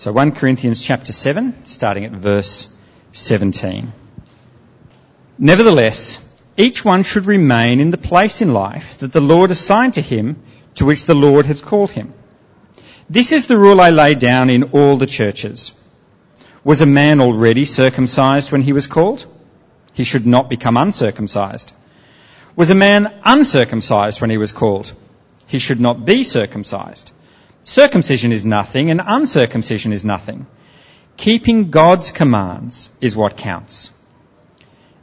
So 1 Corinthians chapter 7, starting at verse 17. Nevertheless, each one should remain in the place in life that the Lord assigned to him to which the Lord has called him. This is the rule I lay down in all the churches. Was a man already circumcised when he was called? He should not become uncircumcised. Was a man uncircumcised when he was called? He should not be circumcised. Circumcision is nothing and uncircumcision is nothing. Keeping God's commands is what counts.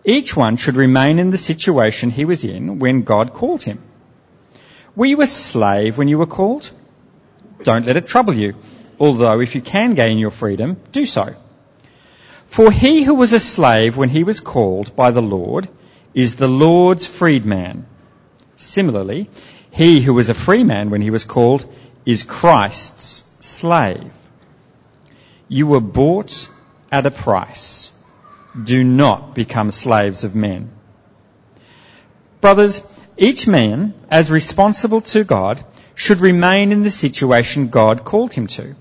Each one should remain in the situation he was in when God called him. Were you a slave when you were called? Don't let it trouble you, although if you can gain your freedom, do so. For he who was a slave when he was called by the Lord is the Lord's freedman. Similarly, he who was a free man when he was called is Christ's slave. You were bought at a price. Do not become slaves of men. Brothers, each man, as responsible to God, should remain in the situation God called him to.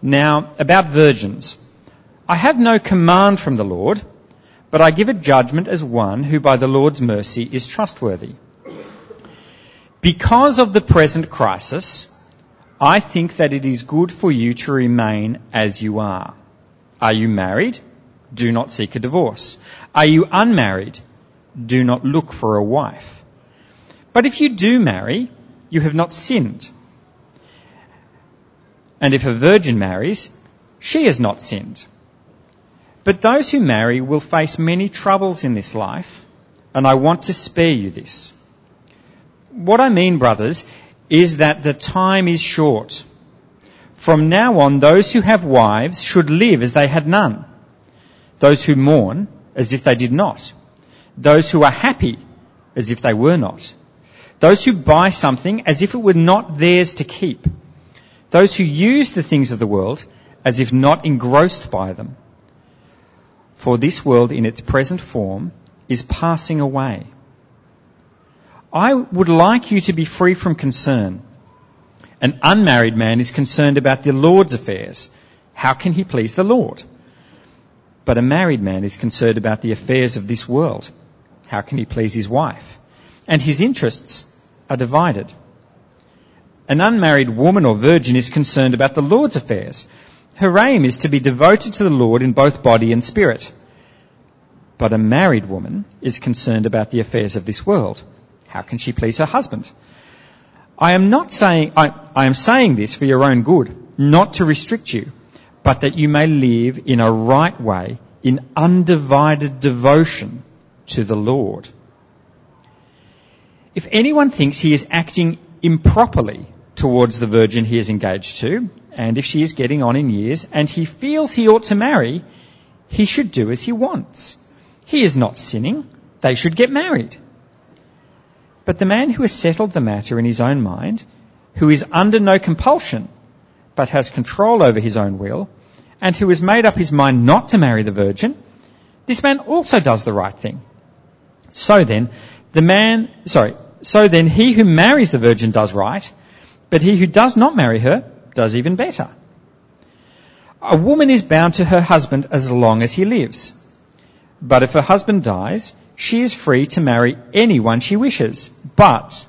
Now, about virgins. I have no command from the Lord, but I give a judgment as one who by the Lord's mercy is trustworthy. Because of the present crisis, I think that it is good for you to remain as you are. Are you married? Do not seek a divorce. Are you unmarried? Do not look for a wife. But if you do marry, you have not sinned. And if a virgin marries, she has not sinned. But those who marry will face many troubles in this life, and I want to spare you this. What I mean, brothers, is that the time is short. From now on, those who have wives should live as they had none. Those who mourn as if they did not. Those who are happy as if they were not. Those who buy something as if it were not theirs to keep. Those who use the things of the world as if not engrossed by them. For this world in its present form is passing away. I would like you to be free from concern. An unmarried man is concerned about the Lord's affairs. How can he please the Lord? But a married man is concerned about the affairs of this world. How can he please his wife? And his interests are divided. An unmarried woman or virgin is concerned about the Lord's affairs. Her aim is to be devoted to the Lord in both body and spirit. But a married woman is concerned about the affairs of this world. How can she please her husband? I am not saying, I, I am saying this for your own good, not to restrict you, but that you may live in a right way, in undivided devotion to the Lord. If anyone thinks he is acting improperly towards the virgin he is engaged to, and if she is getting on in years, and he feels he ought to marry, he should do as he wants. He is not sinning. They should get married. But the man who has settled the matter in his own mind, who is under no compulsion, but has control over his own will, and who has made up his mind not to marry the virgin, this man also does the right thing. So then, the man, sorry, so then he who marries the virgin does right, but he who does not marry her does even better. A woman is bound to her husband as long as he lives. But if her husband dies, she is free to marry anyone she wishes, but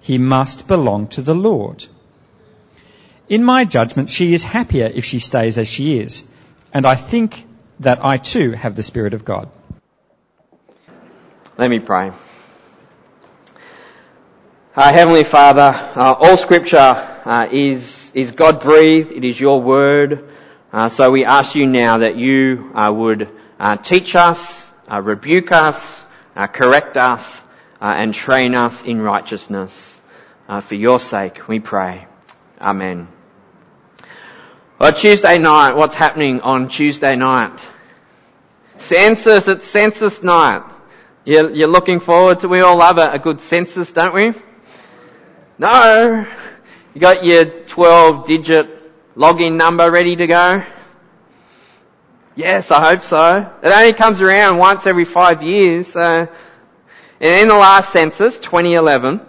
he must belong to the Lord. In my judgment, she is happier if she stays as she is, and I think that I too have the Spirit of God. Let me pray. Uh, Heavenly Father, uh, all Scripture uh, is is God breathed. It is Your Word. Uh, so we ask You now that You uh, would uh, teach us, uh, rebuke us, uh, correct us, uh, and train us in righteousness. Uh, for your sake, we pray. Amen. Well, Tuesday night, what's happening on Tuesday night? Census, it's census night. You're, you're looking forward to, we all love a, a good census, don't we? No. You got your 12 digit login number ready to go? Yes, I hope so. It only comes around once every five years. And in the last census, 2011,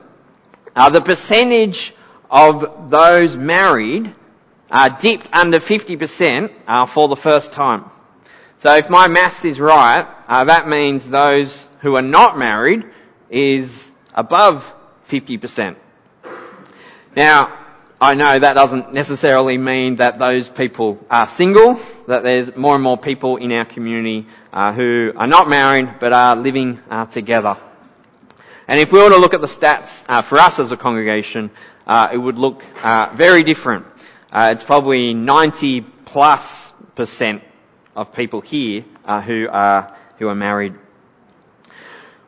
uh, the percentage of those married uh, dipped under 50% uh, for the first time. So if my maths is right, uh, that means those who are not married is above 50%. Now, I know that doesn't necessarily mean that those people are single, that there's more and more people in our community uh, who are not married but are living uh, together. And if we were to look at the stats uh, for us as a congregation, uh, it would look uh, very different. Uh, it's probably 90 plus percent of people here who are who are married.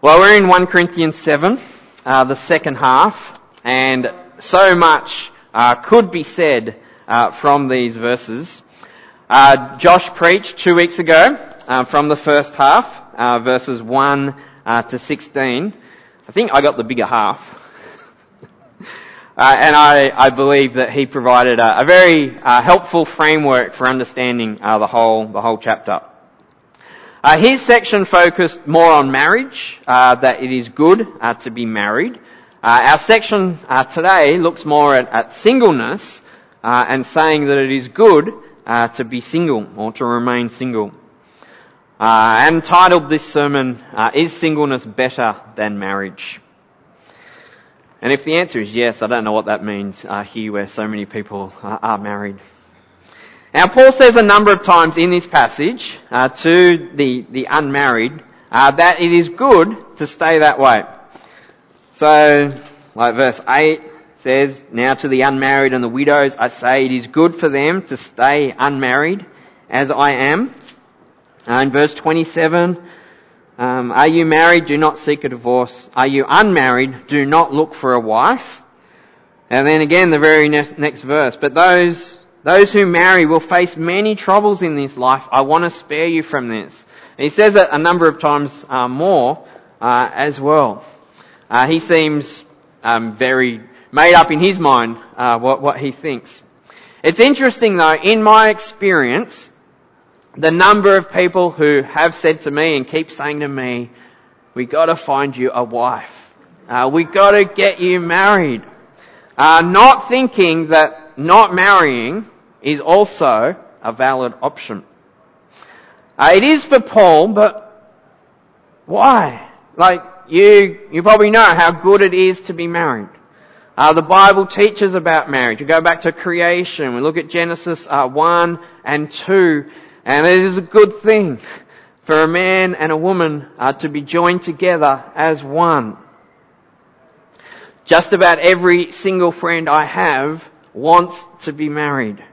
Well, we're in 1 Corinthians 7, the second half, and so much uh, could be said uh, from these verses. Uh, Josh preached two weeks ago uh, from the first half, uh, verses 1 uh, to 16. I think I got the bigger half. and I, I, believe that he provided a, a very helpful framework for understanding the whole the whole chapter. his section focused more on marriage, that it is good to be married, uh, our section uh, today looks more at, at singleness uh, and saying that it is good uh, to be single or to remain single. Uh, and titled this sermon, uh, Is Singleness Better Than Marriage? And if the answer is yes, I don't know what that means here where so many people are married. Now Paul says a number of times in this passage to the, the unmarried that it is good to stay that way. So, like verse 8 says, Now to the unmarried and the widows I say it is good for them to stay unmarried as I am. Uh, in verse 27, um, are you married? Do not seek a divorce. Are you unmarried? Do not look for a wife. And then again, the very next, next verse. But those, those who marry will face many troubles in this life. I want to spare you from this. And he says it a number of times uh, more uh, as well. Uh, he seems um, very made up in his mind uh, what, what he thinks. It's interesting though, in my experience, the number of people who have said to me and keep saying to me, we gotta find you a wife. Uh, we gotta get you married. Uh, not thinking that not marrying is also a valid option. Uh, it is for Paul, but why? Like, you, you probably know how good it is to be married. Uh, the Bible teaches about marriage. We go back to creation. We look at Genesis uh, 1 and 2, and it is a good thing for a man and a woman uh, to be joined together as one. Just about every single friend I have wants to be married.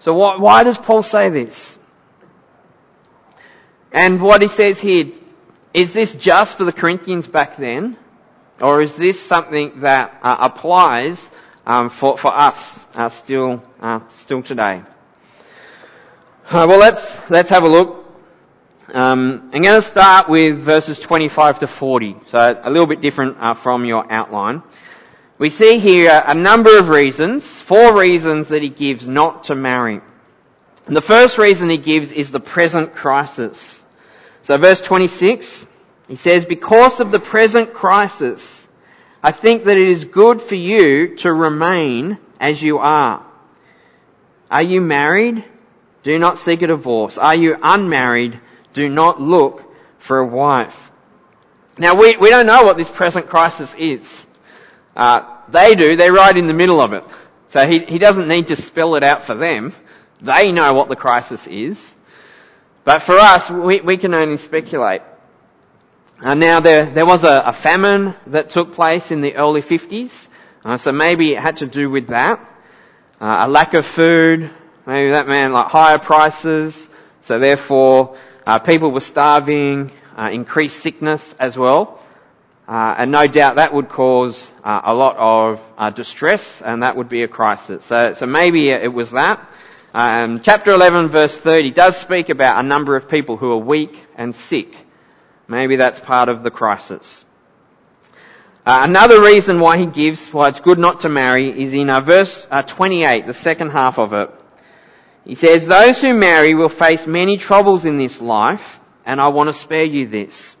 So why, why does Paul say this? And what he says here, is this just for the Corinthians back then? Or is this something that uh, applies um, for, for us uh, still, uh, still today? Uh, well, let's, let's have a look. Um, I'm going to start with verses 25 to 40, so a little bit different uh, from your outline. We see here a number of reasons, four reasons that he gives not to marry. And the first reason he gives is the present crisis. So verse 26, he says, because of the present crisis, I think that it is good for you to remain as you are. Are you married? Do not seek a divorce. Are you unmarried? Do not look for a wife. Now we, we don't know what this present crisis is. Uh, they do. They're right in the middle of it. So he, he doesn't need to spell it out for them. They know what the crisis is. But for us, we, we can only speculate. Uh, now there, there was a, a, famine that took place in the early 50s, uh, so maybe it had to do with that. Uh, a lack of food, maybe that meant like higher prices, so therefore uh, people were starving, uh, increased sickness as well. Uh, and no doubt that would cause a lot of distress, and that would be a crisis. So, so maybe it was that. Um, chapter 11 verse 30 does speak about a number of people who are weak and sick. Maybe that's part of the crisis. Uh, another reason why he gives why it's good not to marry is in uh, verse uh, 28, the second half of it. He says, those who marry will face many troubles in this life, and I want to spare you this.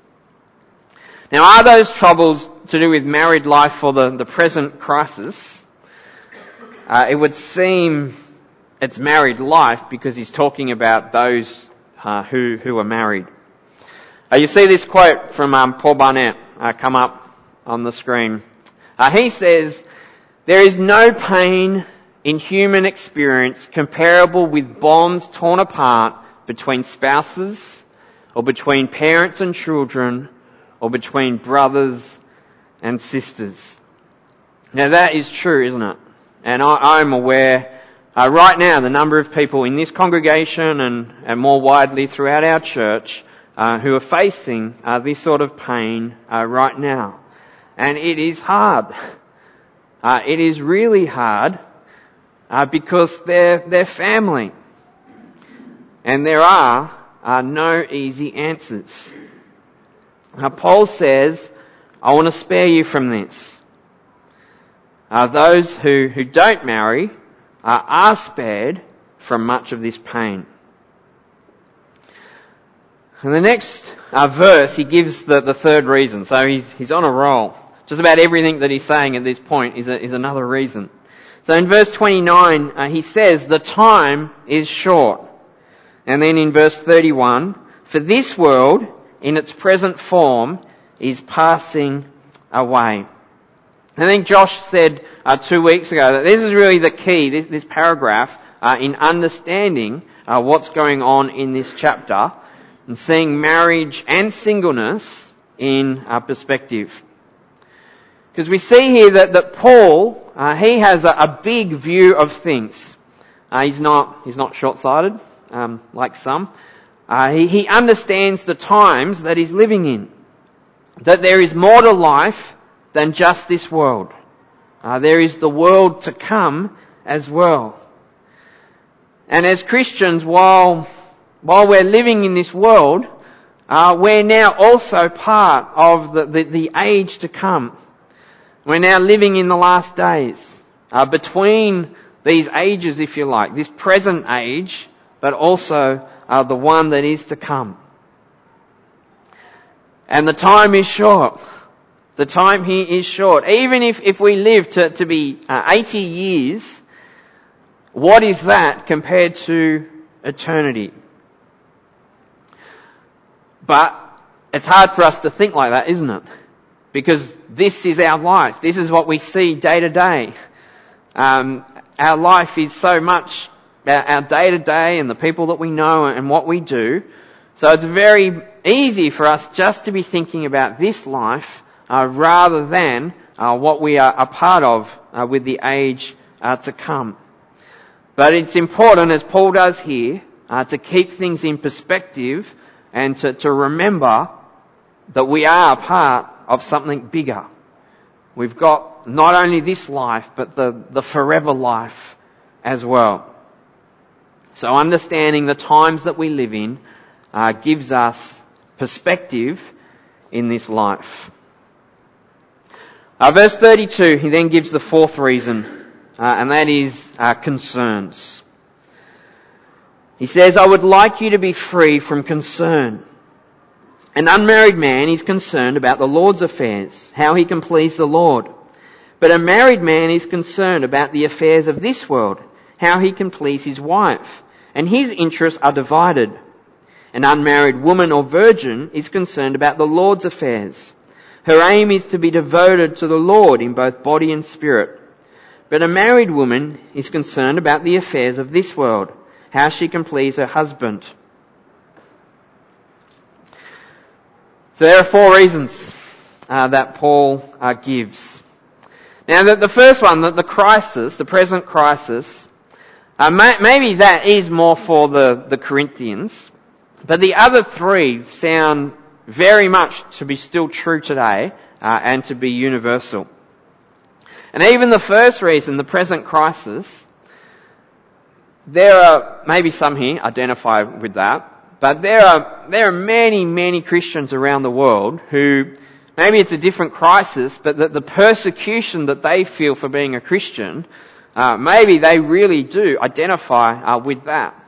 Now are those troubles to do with married life for the, the present crisis? Uh, it would seem it's married life because he's talking about those uh, who, who are married. Uh, you see this quote from um, Paul Barnett uh, come up on the screen. Uh, he says, there is no pain in human experience comparable with bonds torn apart between spouses or between parents and children or between brothers and sisters. Now that is true, isn't it? And I, am aware uh, right now the number of people in this congregation and, and more widely throughout our church uh, who are facing uh, this sort of pain uh, right now. And it is hard. Uh, it is really hard uh, because they're, they're family. And there are no easy answers. Now, Paul says, I want to spare you from this. Those who, who don't marry are spared from much of this pain. In the next uh, verse, he gives the, the third reason. So he's, he's on a roll. Just about everything that he's saying at this point is, a, is another reason. So in verse 29, uh, he says, the time is short. And then in verse 31, for this world, in its present form, is passing away. I think Josh said uh, two weeks ago that this is really the key, this, this paragraph, uh, in understanding uh, what's going on in this chapter and seeing marriage and singleness in uh, perspective. Because we see here that, that Paul, uh, he has a, a, big view of things. Uh, he's not, he's not short-sighted, um, like some. he, he understands the times that he's living in. That there is more to life than just this world. Uh, there is the world to come as well. And as Christians, while, while we're living in this world, uh, we're now also part of the, the, the, age to come. We're now living in the last days. Uh, between these ages, if you like, this present age, but also uh, the one that is to come. And the time is short. The time here is short. Even if, if we live to, to be uh, 80 years, what is that compared to eternity? But it's hard for us to think like that, isn't it? Because this is our life. This is what we see day to day. Um, our life is so much our day to day and the people that we know and what we do. So it's very easy for us just to be thinking about this life uh, rather than uh, what we are a part of uh, with the age uh, to come. But it's important, as Paul does here, uh, to keep things in perspective and to, to remember that we are a part of something bigger. We've got not only this life, but the, the forever life as well. So understanding the times that we live in uh, gives us perspective in this life. Uh, verse 32, he then gives the fourth reason, uh, and that is uh, concerns. He says, I would like you to be free from concern. An unmarried man is concerned about the Lord's affairs, how he can please the Lord. But a married man is concerned about the affairs of this world, how he can please his wife. And his interests are divided. An unmarried woman or virgin is concerned about the Lord's affairs her aim is to be devoted to the Lord in both body and spirit. But a married woman is concerned about the affairs of this world, how she can please her husband. So there are four reasons uh, that Paul uh, gives. Now, the, the, first one, the, the, crisis, the present crisis, uh, may, maybe that is more for the, the Corinthians, but the other three sound very much to be still true today uh, and to be universal. And even the first reason, the present crisis, there are, maybe some here identify with that, but there are, there are many, many Christians around the world who, maybe it's a different crisis, but that the persecution that they feel for being a Christian, uh, maybe they really do identify uh, with that.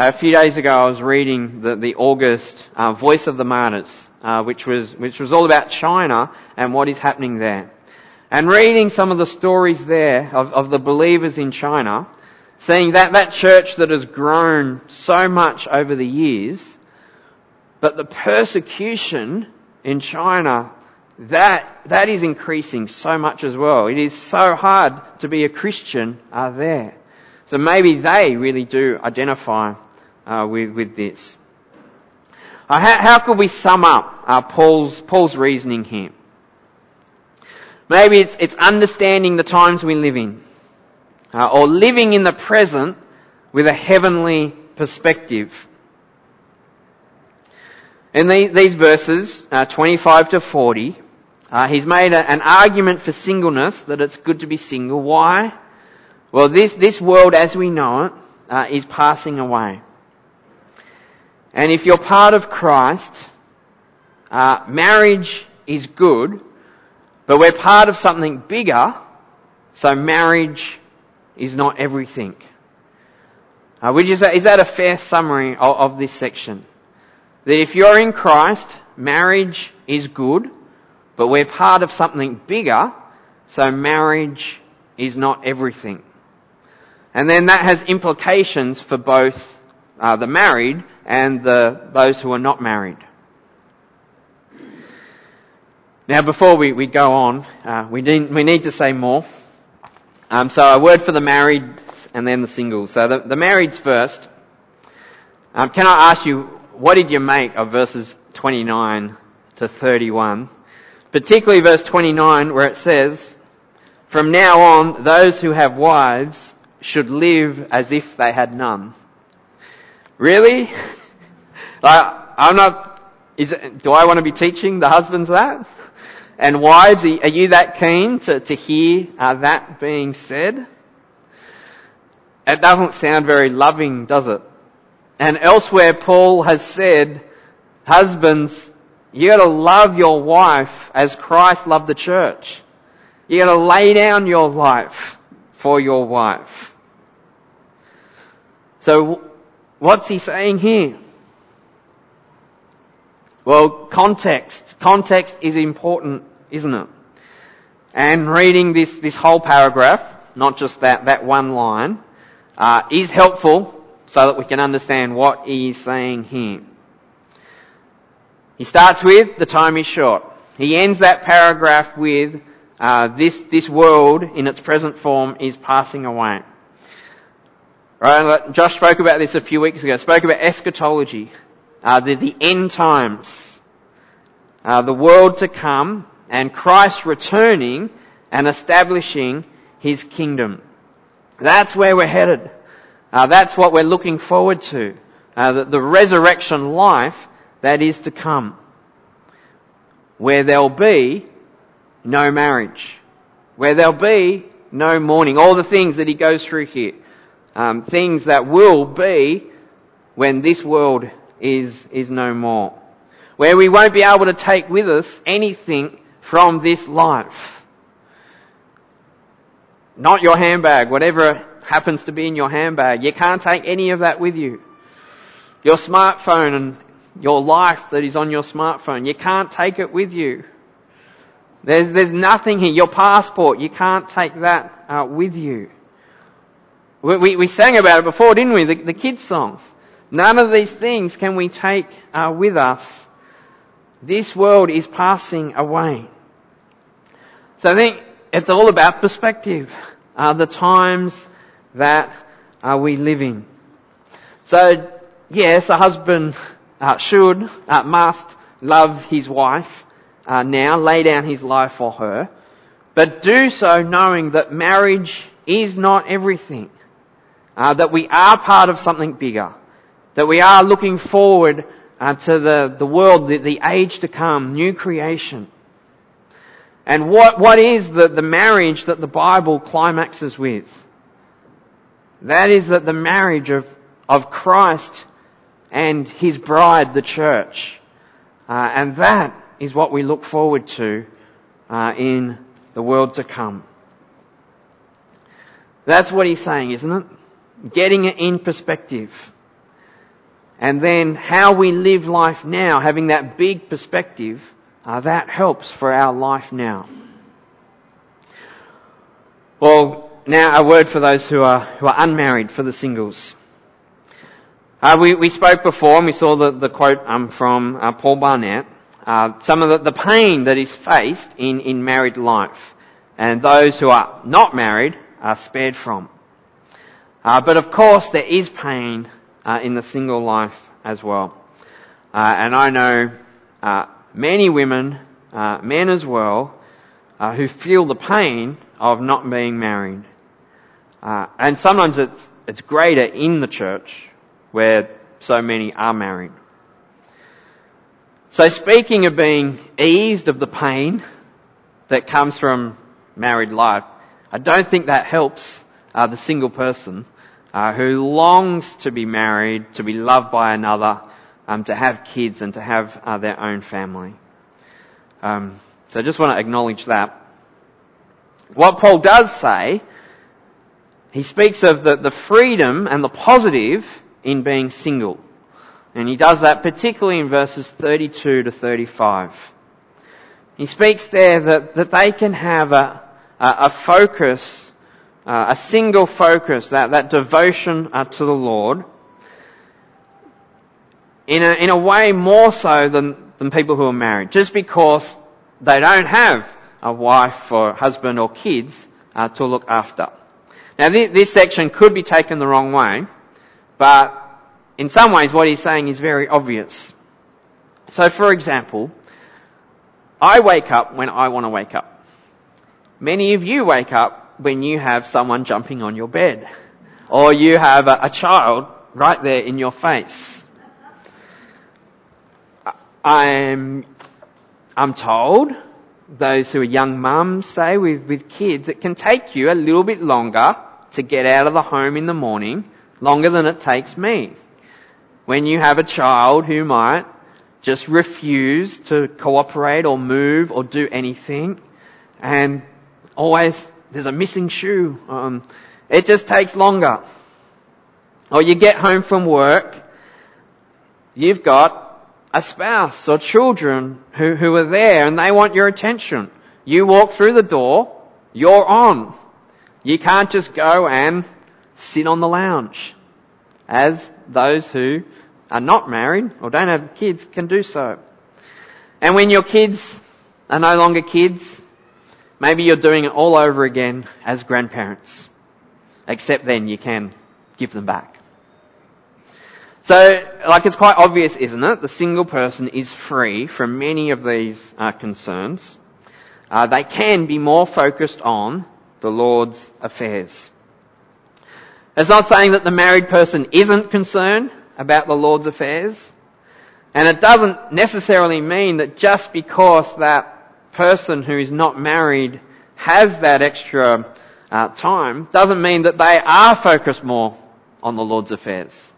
Uh, a few days ago, I was reading the, the August uh, Voice of the Martyrs, uh, which was which was all about China and what is happening there. And reading some of the stories there of, of the believers in China, seeing that, that church that has grown so much over the years, but the persecution in China, that, that is increasing so much as well. It is so hard to be a Christian uh, there. So maybe they really do identify uh, with, with this. Uh, how, how, could we sum up uh, Paul's, Paul's reasoning here? Maybe it's, it's understanding the times we live in, uh, or living in the present with a heavenly perspective. In the, these verses, uh, 25 to 40, uh, he's made a, an argument for singleness, that it's good to be single. Why? Well, this, this world as we know it uh, is passing away. And if you're part of Christ, uh, marriage is good, but we're part of something bigger, so marriage is not everything. Uh, which is, is that a fair summary of, of this section? That if you're in Christ, marriage is good, but we're part of something bigger, so marriage is not everything. And then that has implications for both uh, the married and the, those who are not married. Now, before we, we go on, uh, we, need, we need to say more. Um, so, a word for the married and then the singles. So, the, the marrieds first. Um, can I ask you, what did you make of verses 29 to 31? Particularly verse 29 where it says, From now on, those who have wives should live as if they had none. Really? Like, I'm not, is it, do I want to be teaching the husbands that? And wives, are you that keen to, to hear uh, that being said? It doesn't sound very loving, does it? And elsewhere Paul has said, husbands, you gotta love your wife as Christ loved the church. You gotta lay down your life for your wife. So What's he saying here? Well, context. Context is important, isn't it? And reading this, this whole paragraph, not just that, that one line, uh, is helpful so that we can understand what he is saying here. He starts with, the time is short. He ends that paragraph with, uh, this, this world in its present form is passing away. Right, Josh spoke about this a few weeks ago. Spoke about eschatology, uh, the, the end times, uh, the world to come, and Christ returning and establishing His kingdom. That's where we're headed. Uh, that's what we're looking forward to. Uh, the, the resurrection life that is to come, where there'll be no marriage, where there'll be no mourning. All the things that He goes through here um, things that will be when this world is, is no more. Where we won't be able to take with us anything from this life. Not your handbag, whatever happens to be in your handbag. You can't take any of that with you. Your smartphone and your life that is on your smartphone, you can't take it with you. There's, there's nothing here. Your passport, you can't take that uh, with you. We, we, we, sang about it before, didn't we? The, the kids' song. None of these things can we take uh, with us. This world is passing away. So I think it's all about perspective. Uh, the times that uh, we live in. So yes, a husband uh, should, uh, must love his wife uh, now, lay down his life for her, but do so knowing that marriage is not everything uh, that we are part of something bigger, that we are looking forward uh, to the, the world, the, the age to come, new creation. And what, what is the, the marriage that the Bible climaxes with? That is that the marriage of, of Christ and His bride, the church. Uh, and that is what we look forward to uh, in the world to come. That's what he's saying, isn't it? getting it in perspective. And then how we live life now, having that big perspective, uh, that helps for our life now. Well, now a word for those who are, who are unmarried, for the singles. Uh, we, we spoke before and we saw the, the quote um, from uh, Paul Barnett, uh, some of the, the pain that is faced in, in married life and those who are not married are spared from. Uh, but of course there is pain uh, in the single life as well. Uh, and I know many women, men as well, who feel the pain of not being married. and sometimes it's, it's greater in the church where so many are married. So speaking of being eased of the pain that comes from married life, I don't think that helps uh, the single person uh, who longs to be married, to be loved by another, um, to have kids and to have uh, their own family. Um, so I just want to acknowledge that. What Paul does say, he speaks of the, the freedom and the positive in being single. And he does that particularly in verses 32 to 35. He speaks there that, that they can have a, a, a focus, uh, a single focus, that, that devotion uh, to the Lord, in a, in a way more so than, than people who are married. Just because they don't have a wife or husband or kids uh, to look after. Now this, this section could be taken the wrong way, but in some ways what he's saying is very obvious. So for example, I wake up when I want to wake up. Many of you wake up when you have someone jumping on your bed. Or you have a, a child right there in your face. I'm, I'm told, those who are young mums say with, with kids, it can take you a little bit longer to get out of the home in the morning, longer than it takes me when you have a child who might just refuse to cooperate or move or do anything and always there's a missing shoe. Um, it just takes longer. Or you get home from work, you've got a spouse or children who, who are there and they want your attention. You walk through the door, you're on. You can't just go and sit on the lounge as those who are not married or don't have kids can do so. And when your kids are no longer kids, maybe you're doing it all over again as grandparents. Except then you can give them back. So, like it's quite obvious, isn't it? The single person is free from many of these uh, concerns. Uh, they can be more focused on the Lord's affairs. It's not saying that the married person isn't concerned about the Lord's affairs. And it doesn't necessarily mean that just because that person who is not married has that extra uh, time, doesn't mean that they are focused more on the Lord's affairs.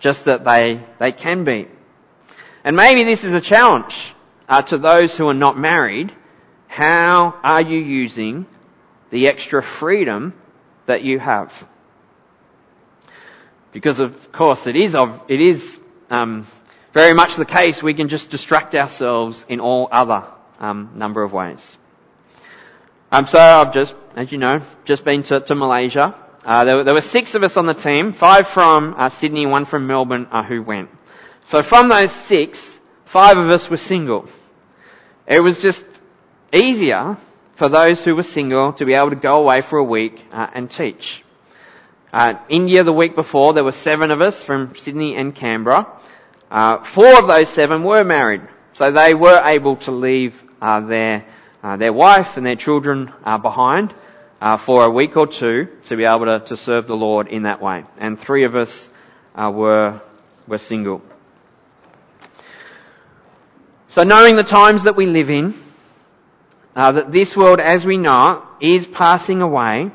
Just that they, they can be. And maybe this is a challenge uh, to those who are not married. How are you using the extra freedom that you have? Because of course it is, of, it is um, very much the case we can just distract ourselves in all other um, number of ways. Um, so I've just, as you know, just been to, to Malaysia. Uh, there, were, there, were six of us on the team, five from uh, Sydney, one from Melbourne, uh, who went. So from those six, five of us were single. It was just easier for those who were single to be able to go away for a week uh, and teach. Uh, India the week before, there were seven of us from Sydney and Canberra. Uh, four of those seven were married, so they were able to leave uh, their uh, their wife and their children uh, behind uh, for a week or two to be able to, to serve the Lord in that way. And three of us were were single. So knowing the times that we live in, that this world as we know it is passing away,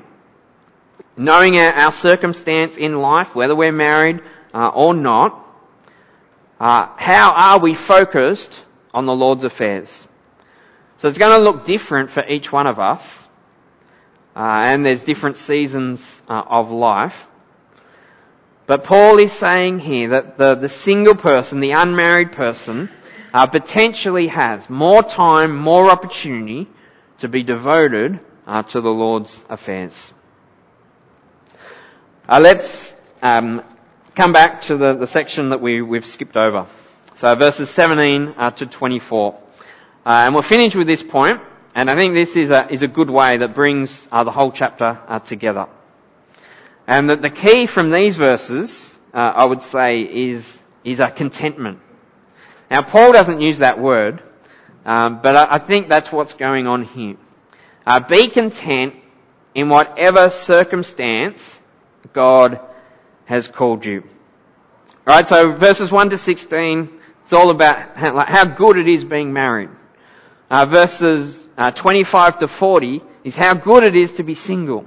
knowing our, our circumstance in life, whether we're married uh, or not, uh, how are we focused on the Lord's affairs? So it's going to look different for each one of us, uh, and there's different seasons uh, of life. But Paul is saying here that the, the single person, the unmarried person, uh, potentially has more time, more opportunity to be devoted uh, to the Lord's affairs. Uh, let's um, come back to the, the section that we, we've skipped over. So verses 17 uh, to 24. Uh, and we'll finish with this point, and I think this is a, is a good way that brings uh, the whole chapter uh, together. And that the key from these verses, uh, I would say, is, is a contentment. Now, Paul doesn't use that word, um, but I, I, think that's what's going on here. Be content in whatever circumstance God has called you. Alright, so verses 1 to 16, it's all about how, good it is being married. Uh, verses uh, 25 to 40 is how good it is to be single.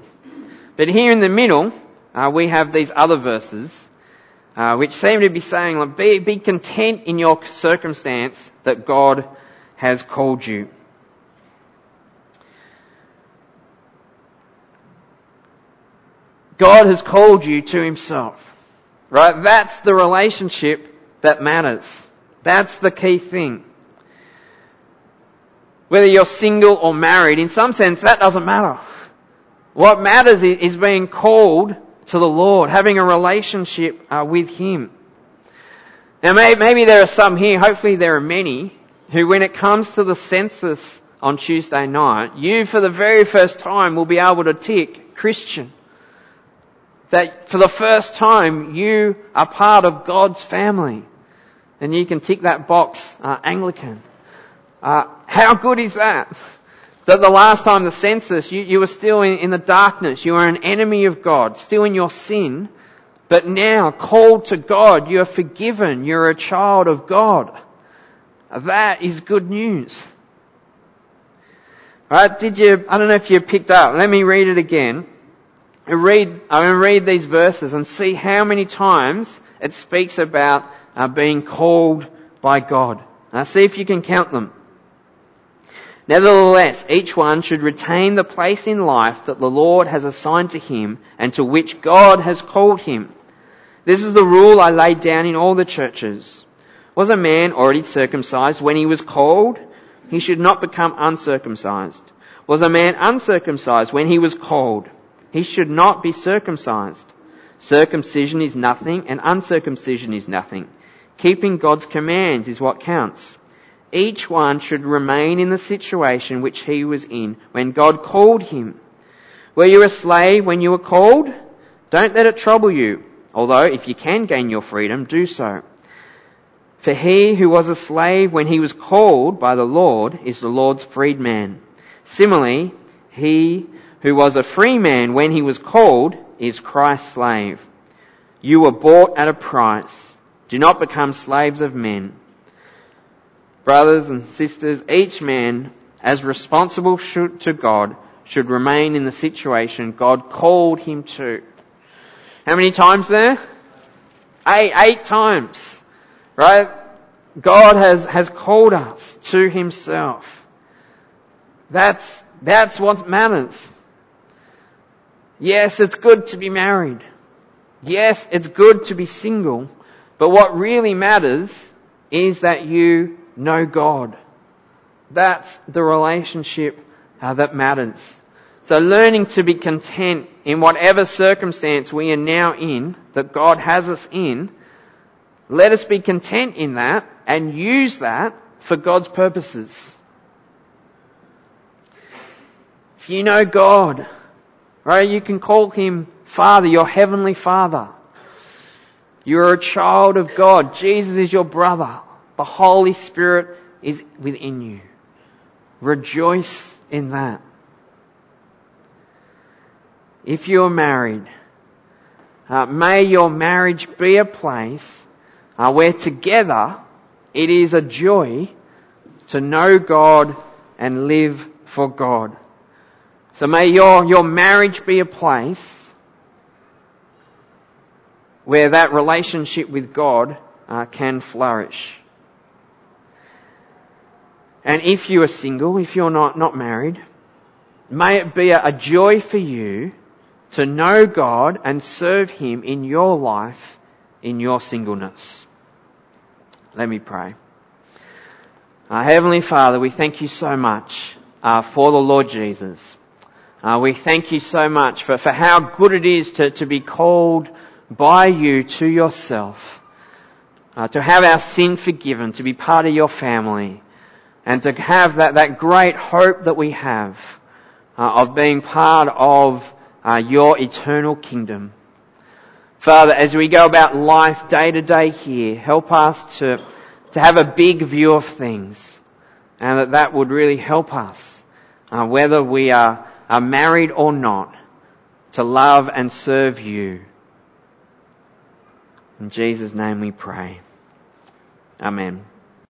But here in the middle, uh, we have these other verses, uh, which seem to be saying, like, be, be content in your circumstance that God has called you. God has called you to Himself. Right? That's the relationship that matters. That's the key thing. Whether you're single or married, in some sense, that doesn't matter. What matters is being called to the Lord, having a relationship uh, with Him. Now maybe there are some here, hopefully there are many, who when it comes to the census on Tuesday night, you for the very first time will be able to tick Christian that for the first time you are part of God's family. And you can tick that box, uh, Anglican. Uh, how good is that? That the last time the census, you, you were still in, in the darkness. You were an enemy of God, still in your sin. But now, called to God, you are forgiven. You're a child of God. That is good news. Right? Did you, I don't know if you picked up. Let me read it again read, I'm going to read these verses and see how many times it speaks about uh, being called by God. Now see if you can count them. Nevertheless, each one should retain the place in life that the Lord has assigned to him and to which God has called him. This is the rule I laid down in all the churches. Was a man already circumcised when he was called? He should not become uncircumcised. Was a man uncircumcised when he was called? He should not be circumcised. Circumcision is nothing and uncircumcision is nothing. Keeping God's commands is what counts. Each one should remain in the situation which he was in when God called him. Were you a slave when you were called? Don't let it trouble you. Although if you can gain your freedom, do so. For he who was a slave when he was called by the Lord is the Lord's freedman. Similarly, he who was a free man when he was called, is Christ's slave. You were bought at a price. Do not become slaves of men. Brothers and sisters, each man, as responsible to God, should remain in the situation God called him to. How many times there? Eight, eight times. Right? God has, has called us to himself. That's, that's what matters. Yes, it's good to be married. Yes, it's good to be single. But what really matters is that you know God. That's the relationship uh, that matters. So learning to be content in whatever circumstance we are now in, that God has us in, let us be content in that and use that for God's purposes. If you know God, Right? You can call him Father, your heavenly Father. You're a child of God. Jesus is your brother. The Holy Spirit is within you. Rejoice in that. If you're married, uh, may your marriage be a place uh, where together it is a joy to know God and live for God. So may your, your marriage be a place where that relationship with God uh, can flourish. And if you are single, if you're not, not married, may it be a, a joy for you to know God and serve Him in your life, in your singleness. Let me pray. Our Heavenly Father, we thank you so much uh, for the Lord Jesus. Uh, we thank you so much for, for how good it is to, to be called by you to yourself, uh, to have our sin forgiven, to be part of your family, and to have that, that great hope that we have uh, of being part of uh, your eternal kingdom. Father, as we go about life day to day here, help us to, to have a big view of things, and that that would really help us, uh, whether we are, are married or not, to love and serve you. In Jesus' name we pray. Amen.